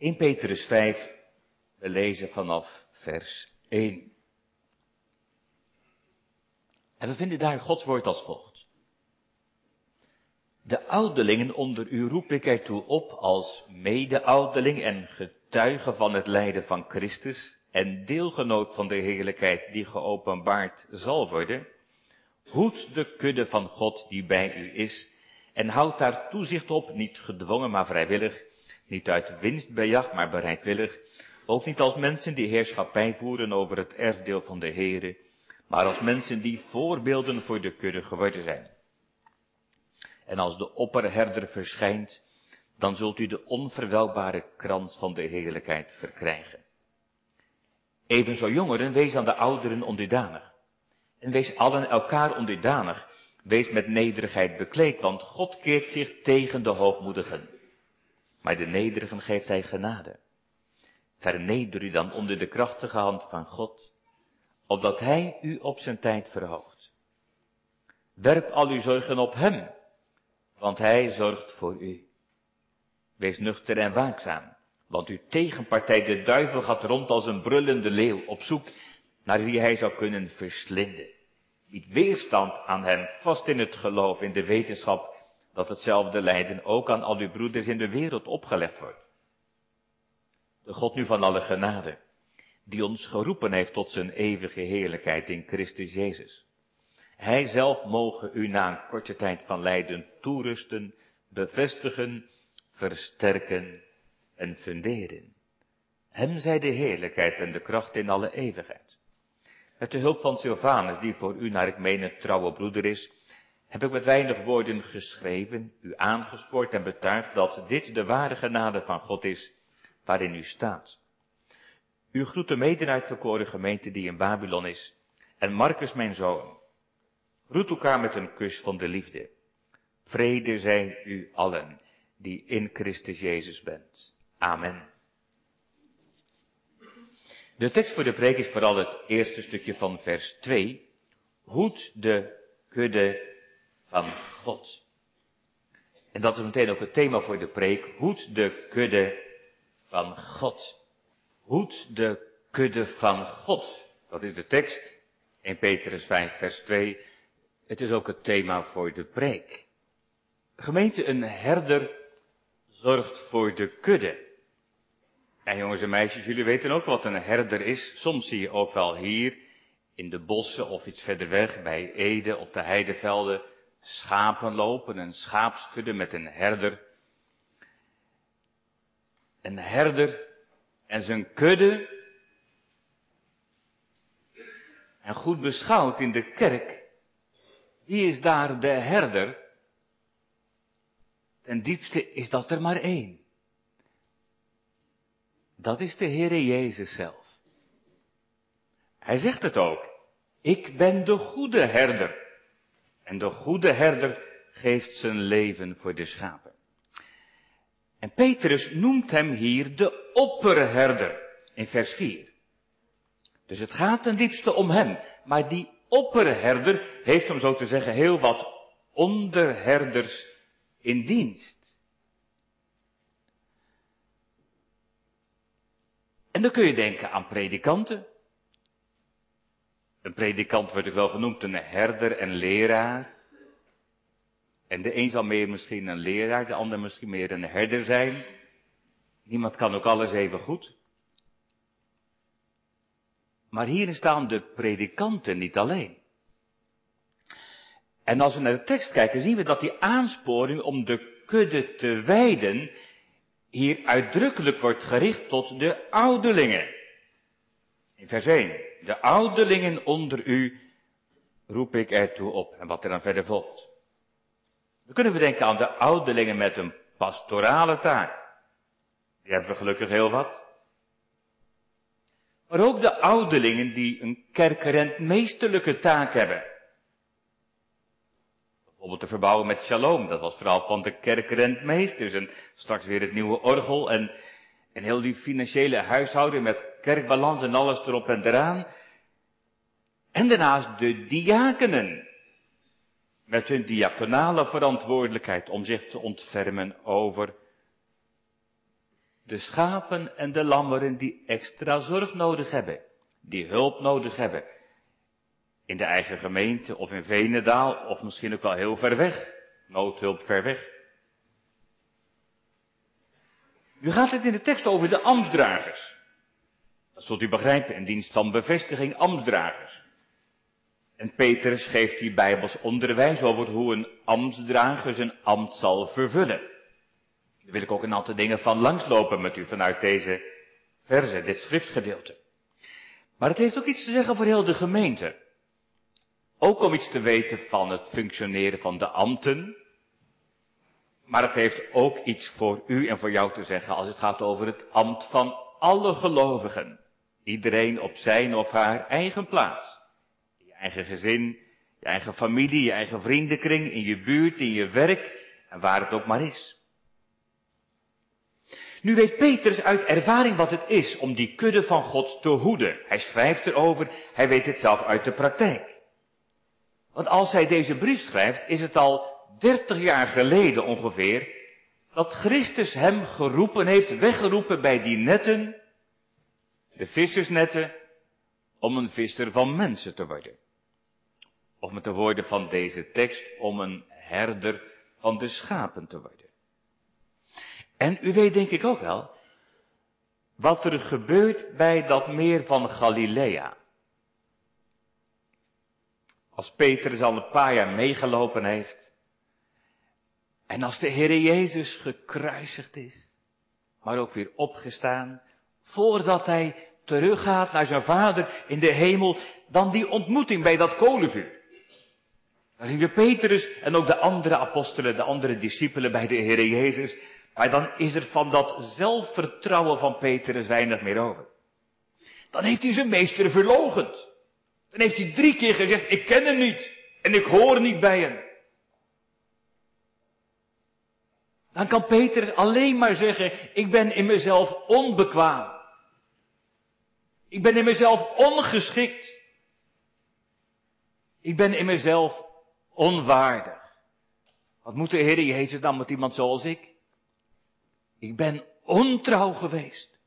1 Petrus 5, we lezen vanaf vers 1. En we vinden daar Gods woord als volgt. De ouderlingen onder u roep ik ertoe op als mede-ouderling en getuige van het lijden van Christus en deelgenoot van de heerlijkheid die geopenbaard zal worden. Hoed de kudde van God die bij u is en houd daar toezicht op, niet gedwongen maar vrijwillig, niet uit winstbejag maar bereidwillig, ook niet als mensen die heerschappij voeren over het erfdeel van de Here, maar als mensen die voorbeelden voor de kudde geworden zijn. En als de opperherder verschijnt, dan zult u de onverwelbare krans van de heerlijkheid verkrijgen. Evenzo jongeren, wees aan de ouderen onderdanig. En wees allen elkaar onderdanig. Wees met nederigheid bekleed, want God keert zich tegen de hoogmoedigen. Maar de nederigen geeft hij genade. Verneder u dan onder de krachtige hand van God, opdat hij u op zijn tijd verhoogt. Werp al uw zorgen op hem, want hij zorgt voor u. Wees nuchter en waakzaam, want uw tegenpartij de duivel gaat rond als een brullende leeuw op zoek naar wie hij zou kunnen verslinden. Bied weerstand aan hem, vast in het geloof, in de wetenschap dat hetzelfde lijden ook aan al uw broeders in de wereld opgelegd wordt. De God nu van alle genade, die ons geroepen heeft tot zijn eeuwige heerlijkheid in Christus Jezus. Hij zelf mogen u na een korte tijd van lijden toerusten, bevestigen, versterken en funderen. Hem zij de heerlijkheid en de kracht in alle eeuwigheid. Met de hulp van Sylvanus, die voor u naar ik meen een trouwe broeder is, heb ik met weinig woorden geschreven, u aangespoord en betuigd dat dit de ware genade van God is, waarin u staat. U groet de mede gemeente die in Babylon is, en Marcus mijn zoon. Groet elkaar met een kus van de liefde. Vrede zij u allen, die in Christus Jezus bent. Amen. De tekst voor de preek is vooral het eerste stukje van vers 2. Hoed de kudde van God. En dat is meteen ook het thema voor de preek. Hoed de kudde van God. Hoed de kudde van God. Dat is de tekst. In Petrus 5 vers 2. Het is ook het thema voor de preek. Gemeente, een herder zorgt voor de kudde. En jongens en meisjes, jullie weten ook wat een herder is. Soms zie je ook wel hier in de bossen of iets verder weg bij Ede op de heidevelden schapen lopen, een schaapskudde met een herder. Een herder en zijn kudde. En goed beschouwd in de kerk, wie is daar de herder? Ten diepste is dat er maar één. Dat is de Heere Jezus zelf. Hij zegt het ook. Ik ben de goede herder. En de goede herder geeft zijn leven voor de schapen. En Petrus noemt hem hier de opperherder in vers 4. Dus het gaat ten diepste om hem. Maar die opperherder heeft om zo te zeggen heel wat onderherders in dienst. En dan kun je denken aan predikanten. Een predikant wordt ook wel genoemd een herder en leraar. En de een zal meer misschien een leraar, de ander misschien meer een herder zijn. Niemand kan ook alles even goed. Maar hier staan de predikanten niet alleen. En als we naar de tekst kijken, zien we dat die aansporing om de kudde te wijden hier uitdrukkelijk wordt gericht tot de ouderlingen. In vers 1. De ouderlingen onder u roep ik ertoe op. En wat er dan verder volgt. Dan kunnen we denken aan de ouderlingen met een pastorale taak. Die hebben we gelukkig heel wat. Maar ook de ouderlingen die een kerkrentmeesterlijke taak hebben. Bijvoorbeeld te verbouwen met shalom. Dat was vooral van de kerkrentmeesters. En straks weer het nieuwe orgel. En, en heel die financiële huishouding met kerkbalans en alles erop en eraan. En daarnaast de diakenen. Met hun diaconale verantwoordelijkheid om zich te ontfermen over de schapen en de lammeren die extra zorg nodig hebben, die hulp nodig hebben. In de eigen gemeente of in Venendaal of misschien ook wel heel ver weg. Noodhulp ver weg. Nu gaat het in de tekst over de ambtsdragers. Dat zult u begrijpen, in dienst van bevestiging ambtsdragers. En Petrus geeft hier bijbels onderwijs over hoe een ambtsdrager zijn ambt zal vervullen. Daar wil ik ook een aantal dingen van langslopen met u vanuit deze verse, dit schriftgedeelte. Maar het heeft ook iets te zeggen voor heel de gemeente. Ook om iets te weten van het functioneren van de ambten. Maar het heeft ook iets voor u en voor jou te zeggen als het gaat over het ambt van alle gelovigen. Iedereen op zijn of haar eigen plaats. In je eigen gezin, je eigen familie, je eigen vriendenkring, in je buurt, in je werk en waar het ook maar is. Nu weet Petrus uit ervaring wat het is om die kudde van God te hoeden. Hij schrijft erover, hij weet het zelf uit de praktijk. Want als hij deze brief schrijft, is het al dertig jaar geleden ongeveer, dat Christus hem geroepen heeft, weggeroepen bij die netten, de vissersnetten, om een visser van mensen te worden. Of met de woorden van deze tekst, om een herder van de schapen te worden. En u weet denk ik ook wel, wat er gebeurt bij dat meer van Galilea. Als Petrus al een paar jaar meegelopen heeft. En als de Heer Jezus gekruisigd is, maar ook weer opgestaan, voordat hij teruggaat naar zijn vader in de hemel, dan die ontmoeting bij dat kolenvuur. Dan zien we Petrus en ook de andere apostelen, de andere discipelen bij de Heer Jezus. Maar dan is er van dat zelfvertrouwen van Petrus weinig meer over. Dan heeft hij zijn meester verlogend. Dan heeft hij drie keer gezegd, ik ken hem niet. En ik hoor niet bij hem. Dan kan Petrus alleen maar zeggen, ik ben in mezelf onbekwaam. Ik ben in mezelf ongeschikt. Ik ben in mezelf onwaardig. Wat moet de Heer Jezus dan met iemand zoals ik? Ik ben ontrouw geweest.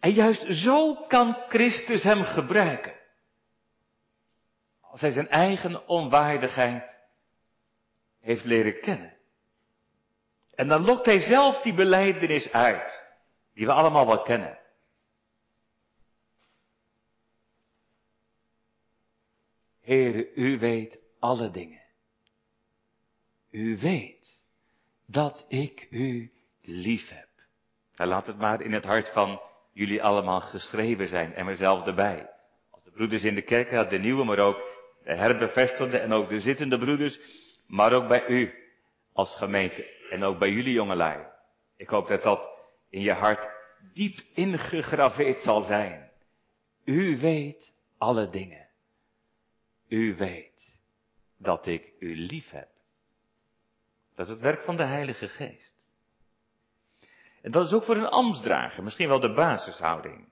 En juist zo kan Christus hem gebruiken. Als hij zijn eigen onwaardigheid heeft leren kennen. En dan lokt hij zelf die beleidenis uit, die we allemaal wel kennen. Heere, u weet alle dingen. U weet dat ik u lief heb. Nou, laat het maar in het hart van jullie allemaal geschreven zijn en mezelf erbij. Als de broeders in de kerk, de nieuwe, maar ook de herbevestigde en ook de zittende broeders, maar ook bij u als gemeente en ook bij jullie jongelui. Ik hoop dat dat in je hart diep ingegraveerd zal zijn. U weet alle dingen. U weet dat ik u lief heb. Dat is het werk van de Heilige Geest. En dat is ook voor een ambtsdrager misschien wel de basishouding.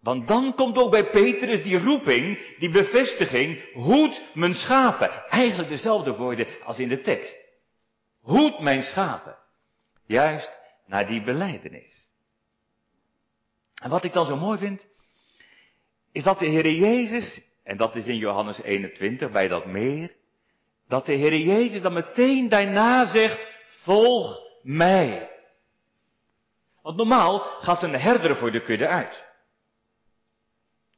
Want dan komt ook bij Petrus die roeping, die bevestiging, hoed mijn schapen. Eigenlijk dezelfde woorden als in de tekst. Hoed mijn schapen. Juist naar die beleidenis. En wat ik dan zo mooi vind, is dat de Heer Jezus, en dat is in Johannes 21 bij dat meer, dat de Heer Jezus dan meteen daarna zegt, volg mij. Want normaal gaat een herder voor de kudde uit.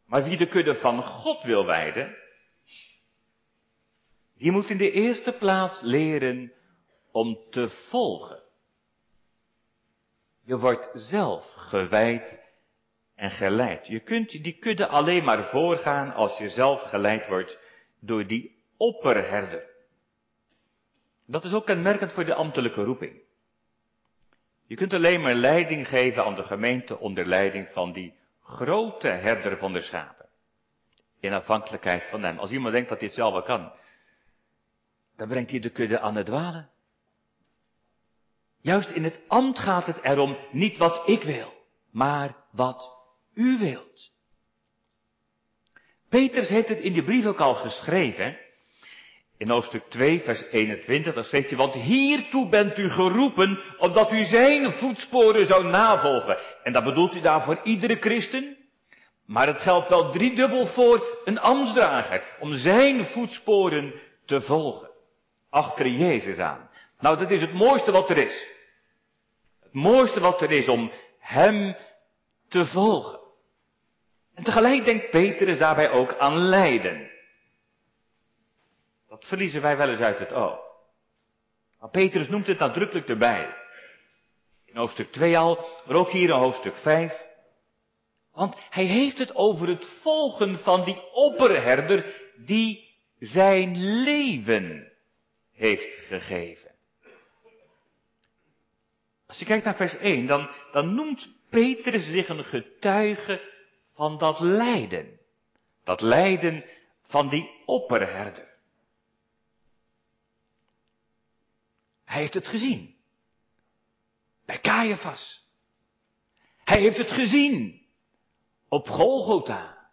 Maar wie de kudde van God wil wijden, die moet in de eerste plaats leren om te volgen. Je wordt zelf gewijd en geleid. Je kunt die kudde alleen maar voorgaan als je zelf geleid wordt door die opperherder. Dat is ook kenmerkend voor de ambtelijke roeping. Je kunt alleen maar leiding geven aan de gemeente onder leiding van die grote herder van de schapen. In afhankelijkheid van hem. Als iemand denkt dat het zelf wel kan, dan brengt hij de kudde aan het dwalen. Juist in het ambt gaat het erom niet wat ik wil, maar wat u wilt. Peters heeft het in die brief ook al geschreven. In hoofdstuk 2, vers 21, dan zegt je, want hiertoe bent u geroepen, omdat u zijn voetsporen zou navolgen. En dat bedoelt u daar voor iedere christen? Maar het geldt wel driedubbel voor een ambtsdrager, om zijn voetsporen te volgen. Achter Jezus aan. Nou, dat is het mooiste wat er is. Het mooiste wat er is om hem te volgen. En tegelijk denkt Petrus daarbij ook aan lijden. Dat verliezen wij wel eens uit het oog. Maar Petrus noemt het nadrukkelijk erbij. In hoofdstuk 2 al, maar ook hier in hoofdstuk 5. Want hij heeft het over het volgen van die opperherder die zijn leven heeft gegeven. Als je kijkt naar vers 1, dan, dan noemt Petrus zich een getuige van dat lijden. Dat lijden van die opperherder. Hij heeft het gezien. Bij Caiaphas. Hij heeft het gezien. Op Golgotha.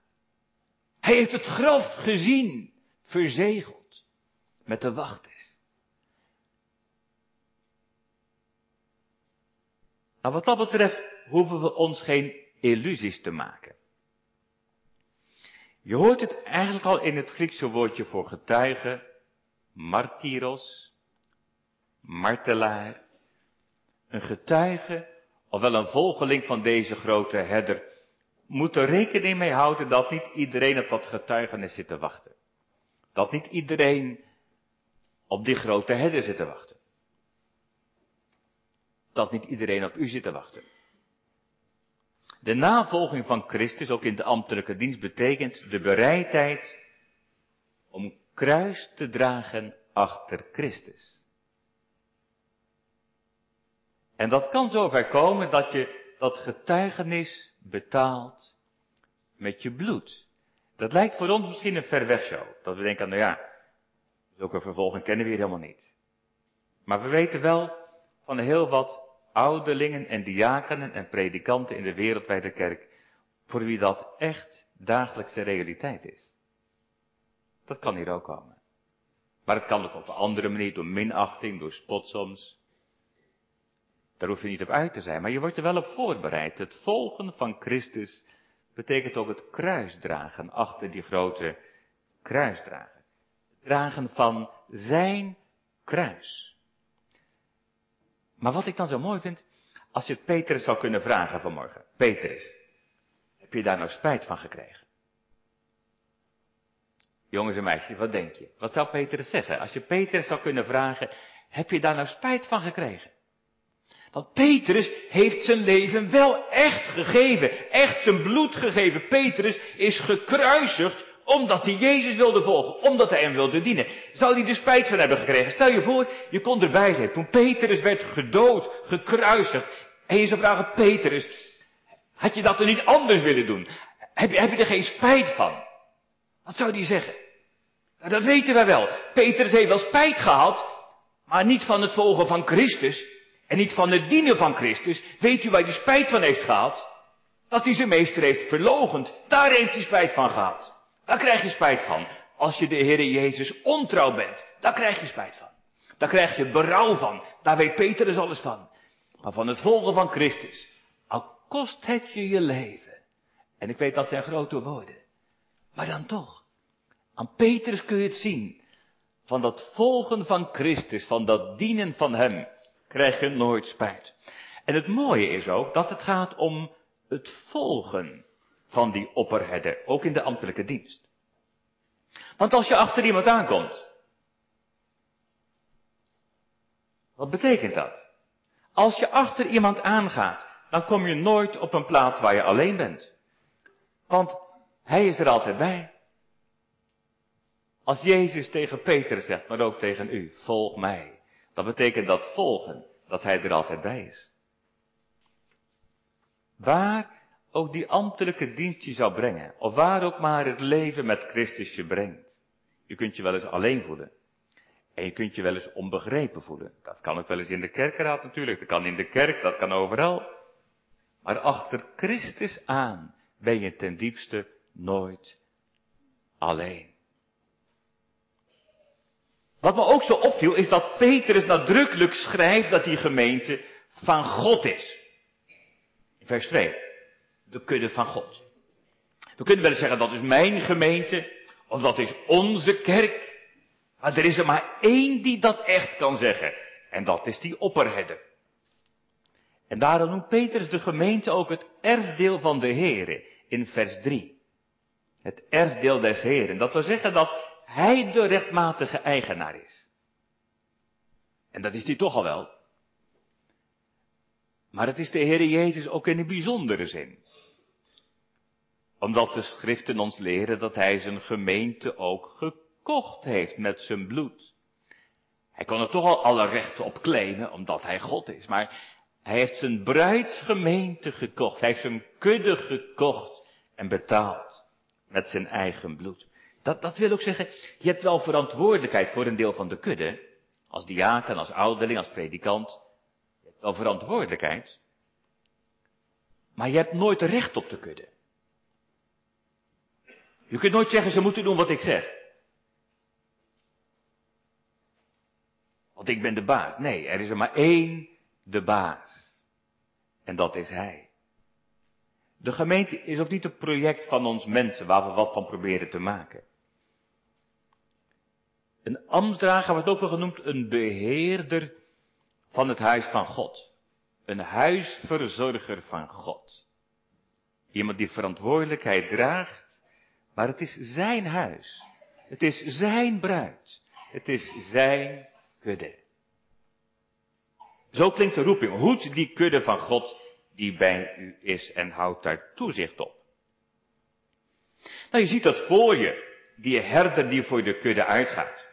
Hij heeft het graf gezien. Verzegeld. Met de wachters. Nou, wat dat betreft hoeven we ons geen illusies te maken. Je hoort het eigenlijk al in het Griekse woordje voor getuige, martyros, martelaar. Een getuige, ofwel een volgeling van deze grote herder, moet er rekening mee houden dat niet iedereen op dat getuigenis zit te wachten. Dat niet iedereen op die grote herder zit te wachten. Dat niet iedereen op u zit te wachten. De navolging van Christus, ook in de ambtelijke dienst, betekent de bereidheid om kruis te dragen achter Christus. En dat kan zover komen dat je dat getuigenis betaalt met je bloed. Dat lijkt voor ons misschien een ver weg zo. Dat we denken, nou ja, zulke vervolging kennen we hier helemaal niet. Maar we weten wel van heel wat ouderlingen en diakenen en predikanten in de wereldwijde kerk, voor wie dat echt dagelijkse realiteit is. Dat kan hier ook komen. Maar het kan ook op een andere manier, door minachting, door spot soms. Daar hoef je niet op uit te zijn, maar je wordt er wel op voorbereid. Het volgen van Christus betekent ook het kruisdragen achter die grote kruisdrager. Het dragen van zijn kruis. Maar wat ik dan zo mooi vind, als je Petrus zou kunnen vragen vanmorgen. Petrus, heb je daar nou spijt van gekregen? Jongens en meisjes, wat denk je? Wat zou Petrus zeggen? Als je Petrus zou kunnen vragen, heb je daar nou spijt van gekregen? Want Petrus heeft zijn leven wel echt gegeven, echt zijn bloed gegeven. Petrus is gekruisigd omdat hij Jezus wilde volgen, omdat hij hem wilde dienen. Zou hij er spijt van hebben gekregen? Stel je voor, je kon erbij zijn toen Petrus werd gedood, gekruisigd. En je zou vragen, Petrus, had je dat er niet anders willen doen? Heb je, heb je er geen spijt van? Wat zou die zeggen? Nou, dat weten wij wel. Petrus heeft wel spijt gehad, maar niet van het volgen van Christus. En niet van het dienen van Christus. Weet u waar hij spijt van heeft gehad? Dat hij zijn meester heeft verlogend. Daar heeft hij spijt van gehad. Daar krijg je spijt van. Als je de Heer Jezus ontrouw bent, daar krijg je spijt van. Daar krijg je berouw van. Daar weet Peter dus alles van. Maar van het volgen van Christus, al kost het je je leven. En ik weet dat zijn grote woorden. Maar dan toch, aan Petrus kun je het zien. Van dat volgen van Christus, van dat dienen van Hem, krijg je nooit spijt. En het mooie is ook dat het gaat om het volgen van die opperherder, ook in de ambtelijke dienst. Want als je achter iemand aankomt, wat betekent dat? Als je achter iemand aangaat, dan kom je nooit op een plaats waar je alleen bent. Want hij is er altijd bij. Als Jezus tegen Peter zegt, maar ook tegen u, volg mij. Dan betekent dat volgen, dat hij er altijd bij is. Waar ook die ambtelijke dienst je zou brengen, of waar ook maar het leven met Christus je brengt. Je kunt je wel eens alleen voelen. En je kunt je wel eens onbegrepen voelen. Dat kan ook wel eens in de kerkraad natuurlijk, dat kan in de kerk, dat kan overal. Maar achter Christus aan ben je ten diepste nooit alleen. Wat me ook zo opviel is dat Petrus nadrukkelijk schrijft dat die gemeente van God is. Vers 2. De kudde van God. We kunnen wel zeggen dat is mijn gemeente of dat is onze kerk. Maar er is er maar één die dat echt kan zeggen. En dat is die opperherder. En daarom noemt Petrus de gemeente ook het erfdeel van de Here in vers 3. Het erfdeel des Heren. Dat wil zeggen dat hij de rechtmatige eigenaar is. En dat is hij toch al wel. Maar het is de Heer Jezus ook in een bijzondere zin. Omdat de schriften ons leren dat hij zijn gemeente ook gekocht heeft met zijn bloed. Hij kon er toch al alle rechten op claimen, omdat hij God is. Maar hij heeft zijn bruidsgemeente gekocht. Hij heeft zijn kudde gekocht en betaald met zijn eigen bloed. Dat, dat wil ook zeggen, je hebt wel verantwoordelijkheid voor een deel van de kudde. Als diaken, als ouderling, als predikant. Je hebt wel verantwoordelijkheid. Maar je hebt nooit recht op de kudde. Je kunt nooit zeggen, ze moeten doen wat ik zeg. Want ik ben de baas. Nee, er is er maar één de baas. En dat is Hij. De gemeente is ook niet een project van ons mensen waar we wat van proberen te maken. Een ambtsdrager wordt ook wel genoemd een beheerder van het huis van God. Een huisverzorger van God. Iemand die verantwoordelijkheid draagt, maar het is zijn huis. Het is zijn bruid. Het is zijn kudde. Zo klinkt de roeping. Hoed die kudde van God die bij u is en houdt daar toezicht op. Nou, je ziet dat voor je. Die herder die voor de kudde uitgaat.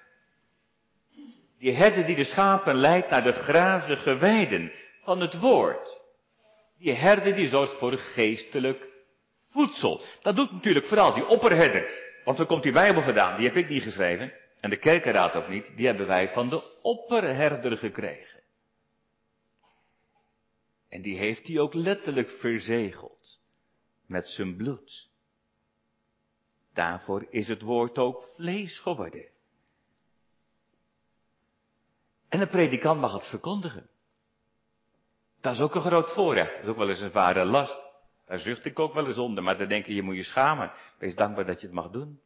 Die herder die de schapen leidt naar de grazige weiden van het woord. Die herder die zorgt voor geestelijk voedsel. Dat doet natuurlijk vooral die opperherder. Want waar komt die Bijbel vandaan? Die heb ik niet geschreven. En de kerkenraad ook niet. Die hebben wij van de opperherder gekregen. En die heeft hij ook letterlijk verzegeld. Met zijn bloed. Daarvoor is het woord ook vlees geworden. En de predikant mag het verkondigen. Dat is ook een groot voorrecht. Dat is ook wel eens een zware last. Daar zucht ik ook wel eens onder, maar dan denk je, je moet je schamen. Wees dankbaar dat je het mag doen.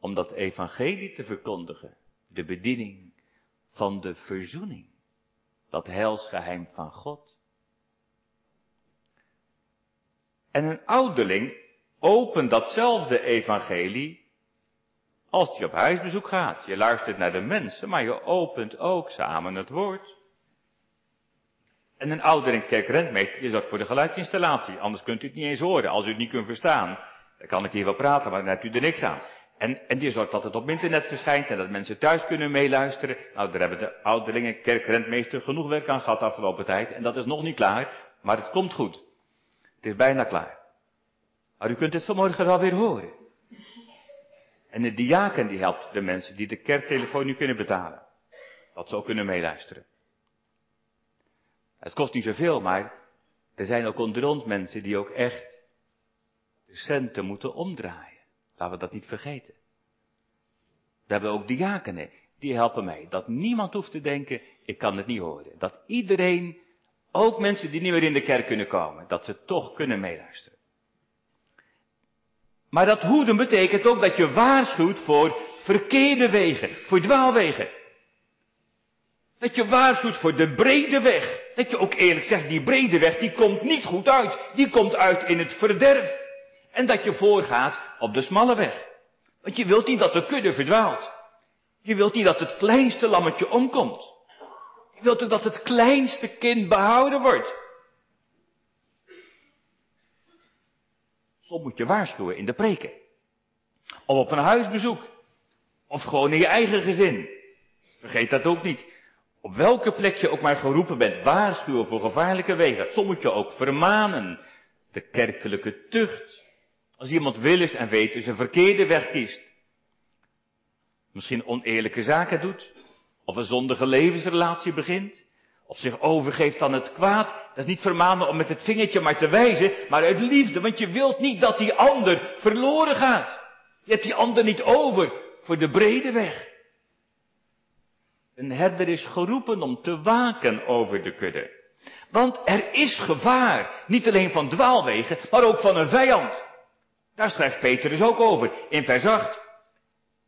Om dat evangelie te verkondigen. De bediening van de verzoening. Dat heilsgeheim van God. En een ouderling opent datzelfde evangelie als hij op huisbezoek gaat. Je luistert naar de mensen, maar je opent ook samen het woord. En een ouderling kerkrentmeester, je zorgt voor de geluidsinstallatie. Anders kunt u het niet eens horen. Als u het niet kunt verstaan, dan kan ik hier wel praten, maar dan hebt u er niks aan. En, en die zorgt dat het op internet verschijnt en dat mensen thuis kunnen meeluisteren. Nou, daar hebben de ouderlingen, kerkrentmeester genoeg werk aan gehad afgelopen tijd. En dat is nog niet klaar, maar het komt goed. Het is bijna klaar. Maar u kunt het vanmorgen wel weer horen. En de diaken die helpt de mensen die de kerktelefoon nu kunnen betalen. Dat ze ook kunnen meeluisteren. Het kost niet zoveel, maar er zijn ook onder mensen die ook echt de centen moeten omdraaien. Laten we dat niet vergeten. We hebben ook diakenen, die helpen mij. Dat niemand hoeft te denken, ik kan het niet horen. Dat iedereen, ook mensen die niet meer in de kerk kunnen komen, dat ze toch kunnen meeluisteren. Maar dat hoeden betekent ook dat je waarschuwt voor verkeerde wegen, voor dwaalwegen. Dat je waarschuwt voor de brede weg. Dat je ook eerlijk zegt, die brede weg, die komt niet goed uit. Die komt uit in het verderf. En dat je voorgaat op de smalle weg. Want je wilt niet dat de kudde verdwaalt. Je wilt niet dat het kleinste lammetje omkomt. Je wilt ook dat het kleinste kind behouden wordt. Soms moet je waarschuwen in de preken. Of op een huisbezoek. Of gewoon in je eigen gezin. Vergeet dat ook niet. Op welke plek je ook maar geroepen bent, waarschuwen voor gevaarlijke wegen. Soms moet je ook vermanen. De kerkelijke tucht. Als iemand wil is en weet dus een verkeerde weg kiest. Misschien oneerlijke zaken doet. Of een zondige levensrelatie begint. Of zich overgeeft aan het kwaad. Dat is niet vermanen om met het vingertje maar te wijzen. Maar uit liefde. Want je wilt niet dat die ander verloren gaat. Je hebt die ander niet over voor de brede weg. Een herder is geroepen om te waken over de kudde. Want er is gevaar, niet alleen van dwaalwegen, maar ook van een vijand. Daar schrijft Petrus ook over, in vers 8.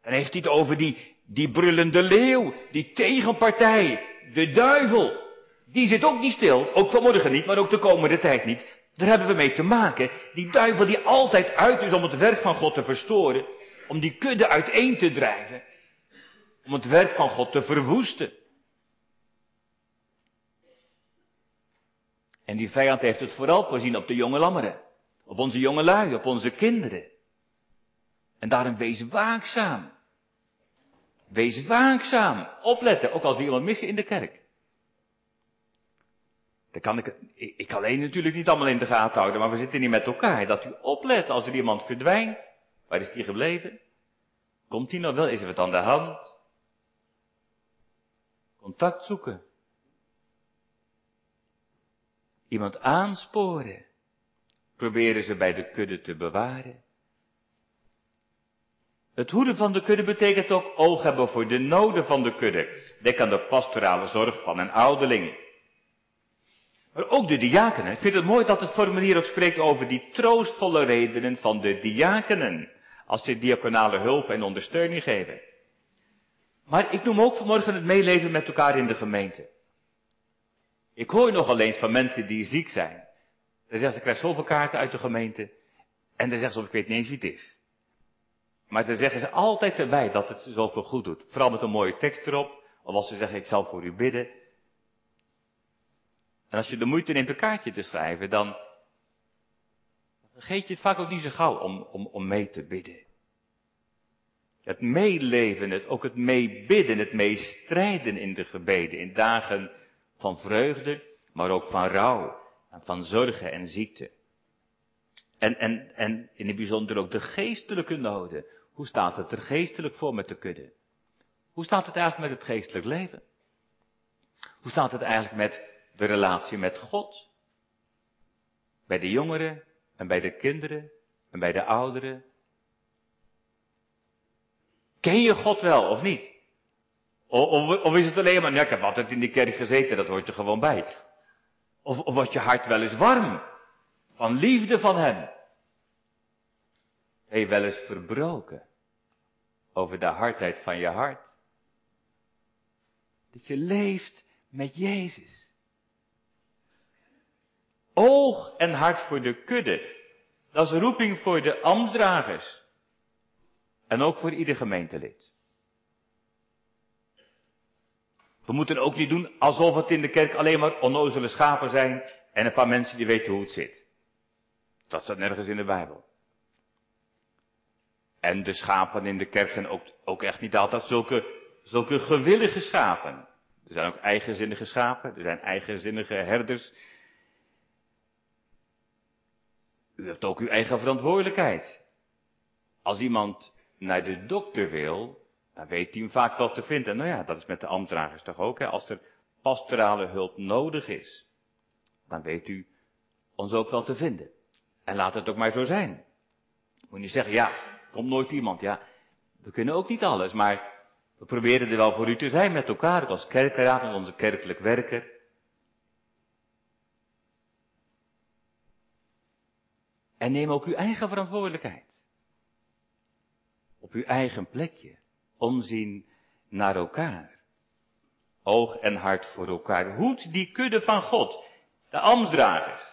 Dan heeft hij het over die, die brullende leeuw, die tegenpartij, de duivel. Die zit ook niet stil, ook vanmorgen niet, maar ook de komende tijd niet. Daar hebben we mee te maken. Die duivel die altijd uit is om het werk van God te verstoren, om die kudde uiteen te drijven, om het werk van God te verwoesten. En die vijand heeft het vooral voorzien op de jonge lammeren, op onze jonge lui, op onze kinderen. En daarom wees waakzaam. Wees waakzaam. Opletten, ook als we iemand missen in de kerk. Dan kan ik, ik, alleen natuurlijk niet allemaal in de gaten houden, maar we zitten niet met elkaar. Dat u oplet als er iemand verdwijnt. Waar is die gebleven? Komt die nog wel? Is er wat aan de hand? Contact zoeken. Iemand aansporen. Proberen ze bij de kudde te bewaren. Het hoeden van de kudde betekent ook oog hebben voor de noden van de kudde. Denk aan de pastorale zorg van een ouderling. Maar ook de diakenen. Ik vind het mooi dat het formulier ook spreekt over die troostvolle redenen van de diakenen. Als ze diaconale hulp en ondersteuning geven. Maar ik noem ook vanmorgen het meeleven met elkaar in de gemeente. Ik hoor nogal eens van mensen die ziek zijn. Dan zeggen ze, ik krijg zoveel kaarten uit de gemeente. En dan zeggen ze, ik weet niet eens wie het is. Maar dan zeggen ze altijd erbij dat het zoveel goed doet. Vooral met een mooie tekst erop. Of als ze zeggen, ik zal voor u bidden. En als je de moeite neemt een kaartje te schrijven, dan vergeet je het vaak ook niet zo gauw om, om, om mee te bidden. Het meeleven, het, ook het meebidden, het meestrijden in de gebeden, in dagen van vreugde, maar ook van rouw en van zorgen en ziekte. En, en, en in het bijzonder ook de geestelijke noden. Hoe staat het er geestelijk voor met de kudde? Hoe staat het eigenlijk met het geestelijk leven? Hoe staat het eigenlijk met de relatie met God? Bij de jongeren en bij de kinderen en bij de ouderen. Ken je God wel of niet? Of, of, is het alleen maar, ja, ik heb altijd in de kerk gezeten, dat hoort er gewoon bij. Of, of wordt je hart wel eens warm van liefde van Hem? Ben je wel eens verbroken over de hardheid van je hart? Dat je leeft met Jezus. Oog en hart voor de kudde. Dat is roeping voor de ambtsdragers. En ook voor ieder gemeentelid. We moeten ook niet doen alsof het in de kerk alleen maar onnozele schapen zijn en een paar mensen die weten hoe het zit. Dat staat nergens in de Bijbel. En de schapen in de kerk zijn ook, ook echt niet altijd zulke, zulke gewillige schapen. Er zijn ook eigenzinnige schapen, er zijn eigenzinnige herders. U hebt ook uw eigen verantwoordelijkheid. Als iemand naar de dokter wil, dan weet hij hem vaak wel te vinden. Nou ja, dat is met de ambtdragers toch ook. Hè? Als er pastorale hulp nodig is, dan weet u ons ook wel te vinden. En laat het ook maar zo zijn. Moet je zeggen, ja, komt nooit iemand. Ja, we kunnen ook niet alles, maar we proberen er wel voor u te zijn met elkaar, als kerkraad, met onze kerkelijk werker. En neem ook uw eigen verantwoordelijkheid. Op uw eigen plekje. Omzien naar elkaar. Oog en hart voor elkaar. Hoed die kudde van God. De ambtsdragers.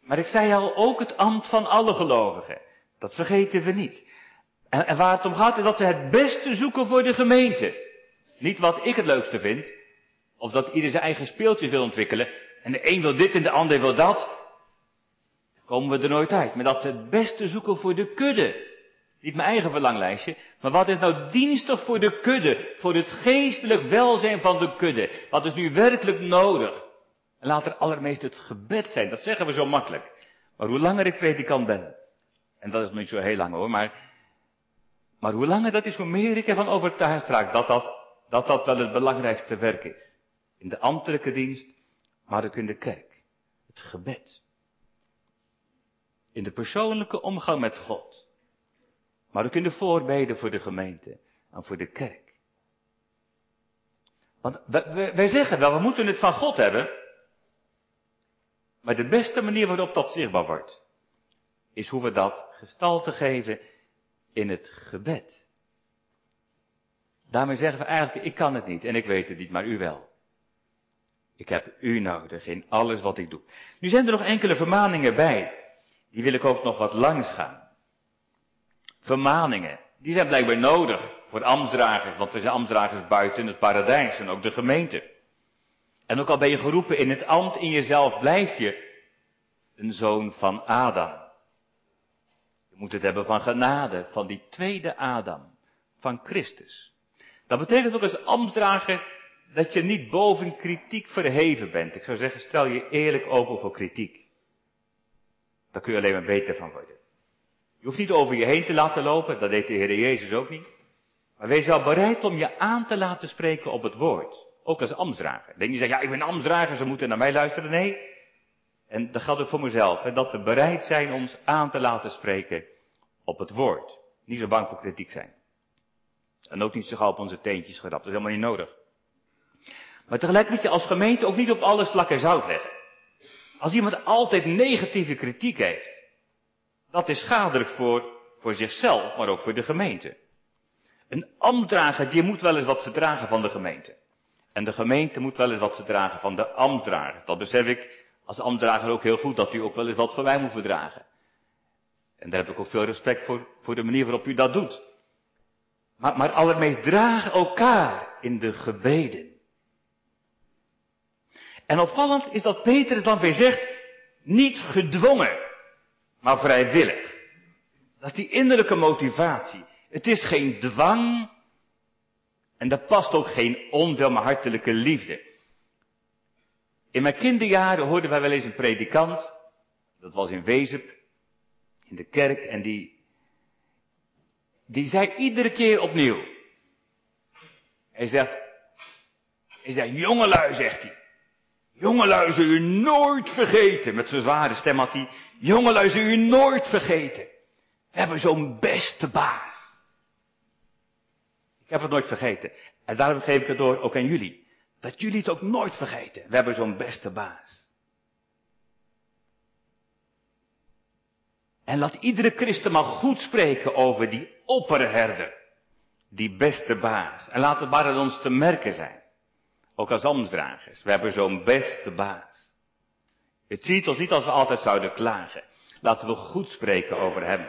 Maar ik zei al, ook het ambt van alle gelovigen. Dat vergeten we niet. En, waar het om gaat is dat we het beste zoeken voor de gemeente. Niet wat ik het leukste vind. Of dat ieder zijn eigen speeltje wil ontwikkelen. En de een wil dit en de ander wil dat. Komen we er nooit uit. Maar dat we het beste zoeken voor de kudde. Niet mijn eigen verlanglijstje. Maar wat is nou dienstig voor de kudde? Voor het geestelijk welzijn van de kudde. Wat is nu werkelijk nodig? En laat er allermeest het gebed zijn. Dat zeggen we zo makkelijk. Maar hoe langer ik predikant ben. En dat is nog niet zo heel lang hoor. Maar, maar hoe langer dat is, hoe meer ik ervan overtuigd raak dat dat, dat dat wel het belangrijkste werk is. In de ambtelijke dienst, maar ook in de kerk. Het gebed. In de persoonlijke omgang met God. Maar we kunnen voorbeden voor de gemeente en voor de kerk. Want wij zeggen wel, we moeten het van God hebben. Maar de beste manier waarop dat zichtbaar wordt, is hoe we dat gestalte geven in het gebed. Daarmee zeggen we eigenlijk, ik kan het niet en ik weet het niet, maar u wel. Ik heb u nodig in alles wat ik doe. Nu zijn er nog enkele vermaningen bij. Die wil ik ook nog wat langs gaan. Vermaningen. Die zijn blijkbaar nodig voor ambtsdragers, want er zijn ambtsdragers buiten het paradijs en ook de gemeente. En ook al ben je geroepen in het ambt, in jezelf blijf je een zoon van Adam. Je moet het hebben van genade, van die tweede Adam, van Christus. Dat betekent ook als ambtsdrager dat je niet boven kritiek verheven bent. Ik zou zeggen, stel je eerlijk open voor kritiek. Daar kun je alleen maar beter van worden. Je hoeft niet over je heen te laten lopen, dat deed de Heer Jezus ook niet. Maar wees wel bereid om je aan te laten spreken op het woord. Ook als ambtsdrager. Denk je, ja, ik ben ambtsdrager, ze moeten naar mij luisteren. Nee. En dat geldt ook voor mezelf. Hè, dat we bereid zijn ons aan te laten spreken op het woord. Niet zo bang voor kritiek zijn. En ook niet zo gauw op onze teentjes gerapt. Dat is helemaal niet nodig. Maar tegelijk moet je als gemeente ook niet op alles slak en zout leggen. Als iemand altijd negatieve kritiek heeft, dat is schadelijk voor, voor zichzelf, maar ook voor de gemeente. Een ambtdrager, die moet wel eens wat verdragen van de gemeente. En de gemeente moet wel eens wat verdragen van de ambtdrager. Dat besef ik als ambtdrager ook heel goed, dat u ook wel eens wat van mij moet verdragen. En daar heb ik ook veel respect voor, voor de manier waarop u dat doet. Maar, maar allermeest draag elkaar in de gebeden. En opvallend is dat Petrus dan weer zegt, niet gedwongen, maar vrijwillig. Dat is die innerlijke motivatie. Het is geen dwang en daar past ook geen onwil, hartelijke liefde. In mijn kinderjaren hoorden wij wel eens een predikant, dat was in Wezep, in de kerk, en die, die zei iedere keer opnieuw. Hij zegt, hij zegt, jongelui, zegt hij. Jongelui, zul u nooit vergeten. Met zijn zware stem had hij, jongelui, zul u nooit vergeten. We hebben zo'n beste baas. Ik heb het nooit vergeten. En daarom geef ik het door ook aan jullie. Dat jullie het ook nooit vergeten. We hebben zo'n beste baas. En laat iedere christen maar goed spreken over die opperherder. Die beste baas. En laat het maar aan ons te merken zijn. Ook als ambtsdragers. We hebben zo'n beste baas. Het ziet ons niet als we altijd zouden klagen. Laten we goed spreken over hem.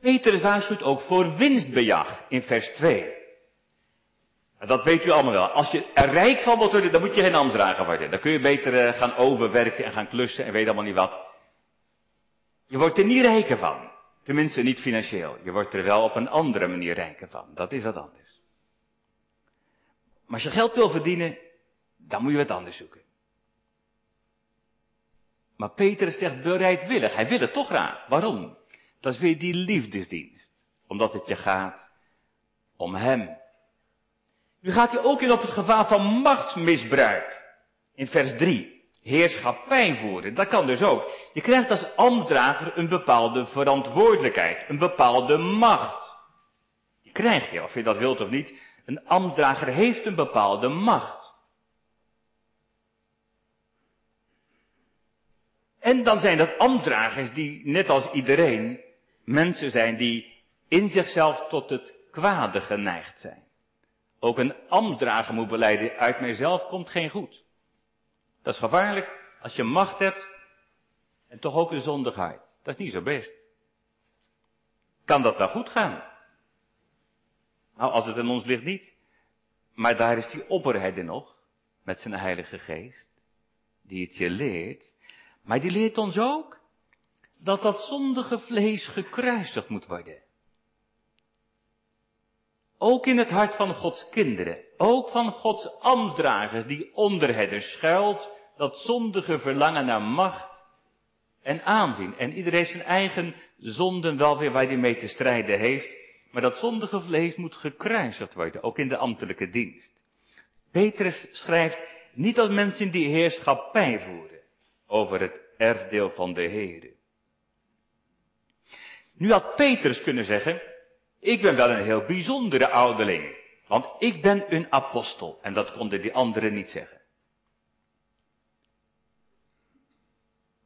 Peter waarschuwt ook voor winstbejag in vers 2. Dat weet u allemaal wel. Als je er rijk van wilt worden, dan moet je geen ambtsdrager worden. Dan kun je beter eh, gaan overwerken en gaan klussen en weet allemaal niet wat. Je wordt er niet rijker van. Tenminste niet financieel. Je wordt er wel op een andere manier rijker van. Dat is wat anders. Maar als je geld wil verdienen, dan moet je wat anders zoeken. Maar Peter zegt bereidwillig. Hij wil het toch graag. Waarom? Dat is weer die liefdesdienst. Omdat het je gaat om hem. Nu gaat hij ook in op het gevaar van machtsmisbruik. In vers 3. Heerschappij voeren. Dat kan dus ook. Je krijgt als ambtdrager een bepaalde verantwoordelijkheid. Een bepaalde macht. Die krijg je, of je dat wilt of niet. Een ambtdrager heeft een bepaalde macht. En dan zijn dat ambtdragers die, net als iedereen, mensen zijn die in zichzelf tot het kwade geneigd zijn. Ook een ambtdrager moet beleiden, uit mijzelf komt geen goed. Dat is gevaarlijk als je macht hebt en toch ook een zondigheid. Dat is niet zo best. Kan dat wel goed gaan? Nou, als het in ons ligt niet. Maar daar is die opperherder nog, met zijn heilige geest, die het je leert. Maar die leert ons ook dat dat zondige vlees gekruisigd moet worden. Ook in het hart van Gods kinderen, ook van Gods ambtdragers die onder het schuilt, dat zondige verlangen naar macht en aanzien. En iedereen heeft zijn eigen zonden wel weer waar hij mee te strijden heeft, maar dat zondige vlees moet gekruisigd worden, ook in de ambtelijke dienst. Petrus schrijft niet dat mensen die heerschappij voeren over het erfdeel van de Heer. Nu had Petrus kunnen zeggen, ik ben wel een heel bijzondere ouderling, want ik ben een apostel. En dat konden die anderen niet zeggen.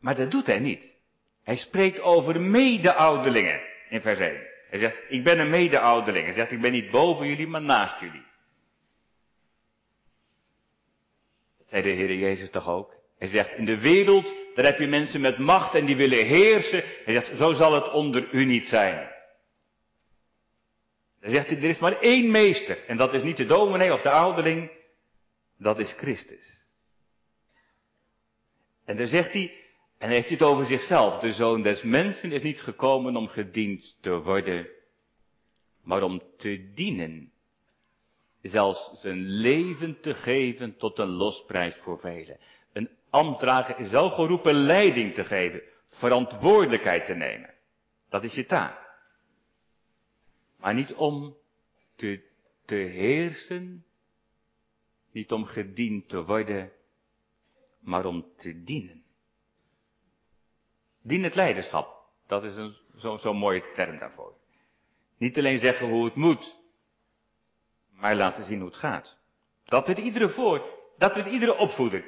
Maar dat doet hij niet. Hij spreekt over mede-ouderlingen in vers 1. Hij zegt, ik ben een mede-ouderling. Hij zegt, ik ben niet boven jullie, maar naast jullie. Dat zei de Heer Jezus toch ook? Hij zegt, in de wereld, daar heb je mensen met macht en die willen heersen. Hij zegt, zo zal het onder u niet zijn. Dan zegt hij, er is maar één meester. En dat is niet de dominee of de ouderling. Dat is Christus. En dan zegt hij, en hij heeft het over zichzelf. De zoon des mensen is niet gekomen om gediend te worden, maar om te dienen. Zelfs zijn leven te geven tot een losprijs voor velen. Een ambtdrager is wel geroepen leiding te geven, verantwoordelijkheid te nemen. Dat is je taak. Maar niet om te, te heersen, niet om gediend te worden, maar om te dienen. Dien het leiderschap. Dat is zo'n zo mooie term daarvoor. Niet alleen zeggen hoe het moet, maar laten zien hoe het gaat. Dat het iedere voor, dat het iedere opvoeder.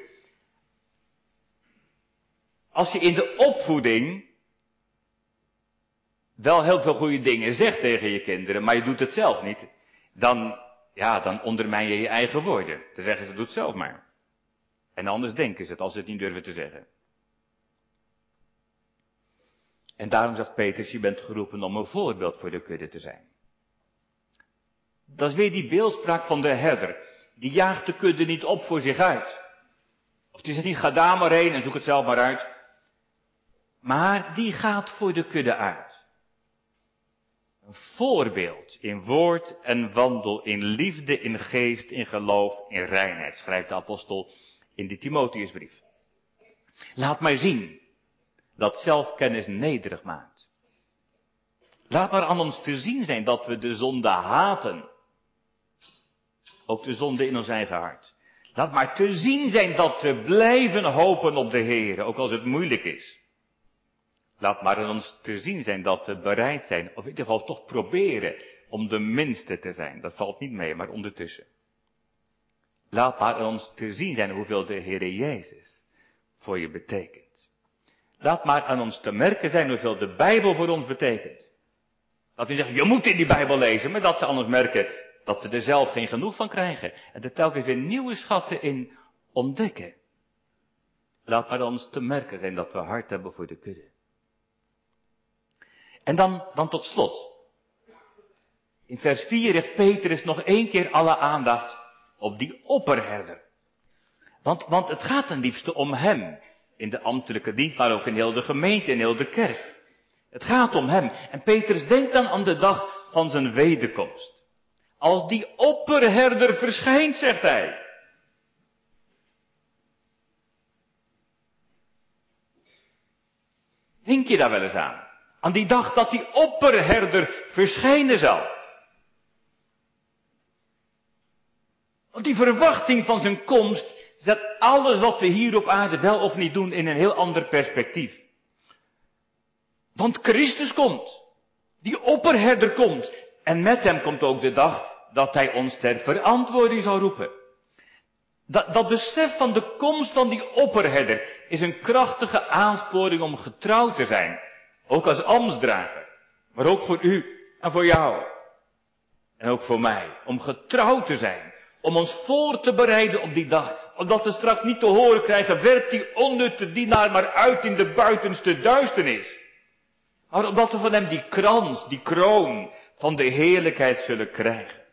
Als je in de opvoeding wel heel veel goede dingen zegt tegen je kinderen, maar je doet het zelf niet, dan, ja, dan ondermijn je je eigen woorden. Dan zeggen ze, doe het zelf maar. En anders denken ze het als ze het niet durven te zeggen. En daarom zegt Petrus, je bent geroepen om een voorbeeld voor de kudde te zijn. Dat is weer die beeldspraak van de herder. Die jaagt de kudde niet op voor zich uit. Of die zegt niet, ga daar maar heen en zoek het zelf maar uit. Maar die gaat voor de kudde uit. Een voorbeeld in woord en wandel, in liefde, in geest, in geloof, in reinheid, schrijft de apostel in de Timotheusbrief. Laat mij zien dat zelfkennis nederig maakt. Laat maar aan ons te zien zijn dat we de zonde haten. Ook de zonde in ons eigen hart. Laat maar te zien zijn dat we blijven hopen op de Heer, ook als het moeilijk is. Laat maar aan ons te zien zijn dat we bereid zijn, of in ieder geval toch proberen, om de minste te zijn. Dat valt niet mee, maar ondertussen. Laat maar aan ons te zien zijn hoeveel de Heer Jezus voor je betekent. Laat maar aan ons te merken zijn hoeveel de Bijbel voor ons betekent. Dat we zeggen, je moet in die Bijbel lezen, maar dat ze anders merken dat we er zelf geen genoeg van krijgen. En er telkens weer nieuwe schatten in ontdekken. Laat maar ons te merken zijn dat we hart hebben voor de kudde. En dan, dan tot slot. In vers 4 richt Petrus nog één keer alle aandacht op die opperherder. Want, want het gaat ten liefste om hem in de ambtelijke dienst, maar ook in heel de gemeente, in heel de kerk. Het gaat om hem. En Petrus denkt dan aan de dag van zijn wederkomst. Als die opperherder verschijnt, zegt hij. Denk je daar wel eens aan? Aan die dag dat die opperherder verschijnen zal. Want die verwachting van zijn komst zet alles wat we hier op aarde wel of niet doen in een heel ander perspectief. Want Christus komt. Die opperherder komt. En met hem komt ook de dag dat hij ons ter verantwoording zal roepen. Dat, dat besef van de komst van die opperherder is een krachtige aansporing om getrouw te zijn. Ook als ambtsdrager. Maar ook voor u en voor jou. En ook voor mij. Om getrouw te zijn. Om ons voor te bereiden op die dag omdat we straks niet te horen krijgen, werpt die onnutte dienaar maar uit in de buitenste duisternis. Maar omdat we van hem die krans, die kroon van de heerlijkheid zullen krijgen.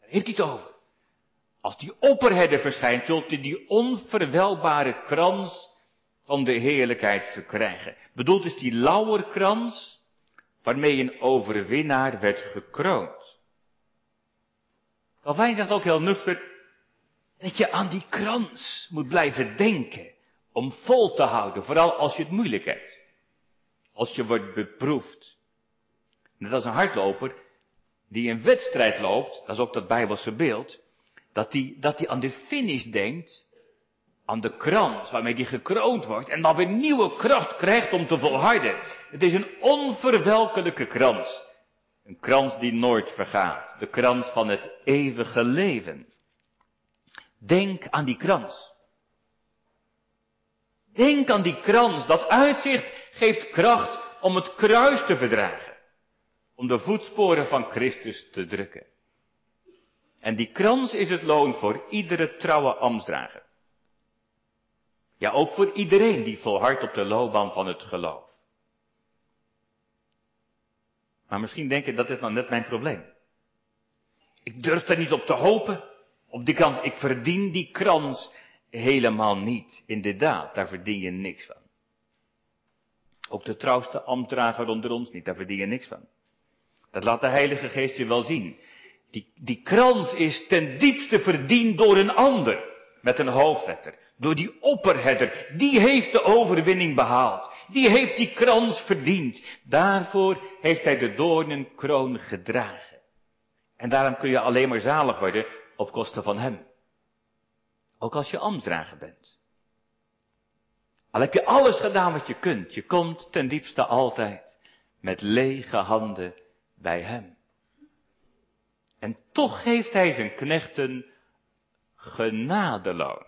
Daar heeft hij het over. Als die opperherder verschijnt, zult u die onverwelbare krans van de heerlijkheid verkrijgen. Bedoeld is die lauwerkrans waarmee een overwinnaar werd gekroond. Calvijn zegt ook heel nuchter, dat je aan die krans moet blijven denken. Om vol te houden, vooral als je het moeilijk hebt. Als je wordt beproefd. Net als een hardloper die een wedstrijd loopt, dat is ook dat Bijbelse beeld, dat die, dat die aan de finish denkt, aan de krans waarmee die gekroond wordt en dan weer nieuwe kracht krijgt om te volharden. Het is een onverwelkelijke krans. Een krans die nooit vergaat. De krans van het eeuwige leven. Denk aan die krans. Denk aan die krans. Dat uitzicht geeft kracht om het kruis te verdragen. Om de voetsporen van Christus te drukken. En die krans is het loon voor iedere trouwe ambtsdrager. Ja, ook voor iedereen die volhardt op de loopbaan van het geloof. Maar misschien denk je dat is nou net mijn probleem. Ik durf er niet op te hopen. Op die kant, ik verdien die krans helemaal niet. Inderdaad, daar verdien je niks van. Ook de trouwste ambtdrager onder ons niet, daar verdien je niks van. Dat laat de Heilige Geest je wel zien. Die, die krans is ten diepste verdiend door een ander, met een hoofdletter. Door die opperherder, die heeft de overwinning behaald. Die heeft die krans verdiend. Daarvoor heeft hij de doornenkroon gedragen. En daarom kun je alleen maar zalig worden op kosten van hem. Ook als je ambtsdrager bent. Al heb je alles gedaan wat je kunt, je komt ten diepste altijd met lege handen bij hem. En toch geeft hij zijn knechten genadeloon.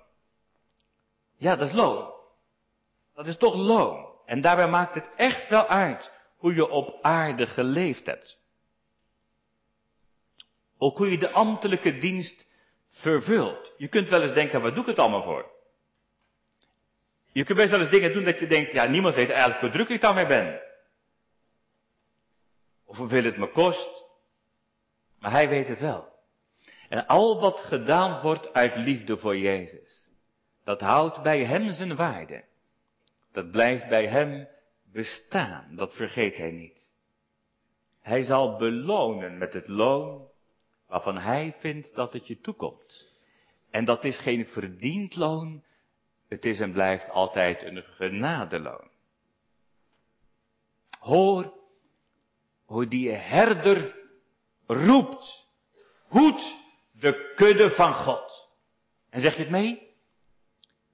Ja, dat is loon. Dat is toch loon. En daarbij maakt het echt wel uit hoe je op aarde geleefd hebt. Ook hoe je de ambtelijke dienst vervult. Je kunt wel eens denken, waar doe ik het allemaal voor? Je kunt best wel eens dingen doen dat je denkt, ja, niemand weet eigenlijk hoe druk ik daarmee ben. Of hoeveel het me kost. Maar hij weet het wel. En al wat gedaan wordt uit liefde voor Jezus, dat houdt bij hem zijn waarde. Dat blijft bij hem bestaan. Dat vergeet hij niet. Hij zal belonen met het loon waarvan hij vindt dat het je toekomt. En dat is geen verdiend loon, het is en blijft altijd een genadeloon. Hoor hoe die herder roept, hoed de kudde van God. En zeg je het mee?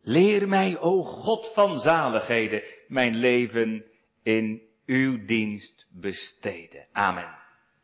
Leer mij, o God van zaligheden, mijn leven in uw dienst besteden. Amen.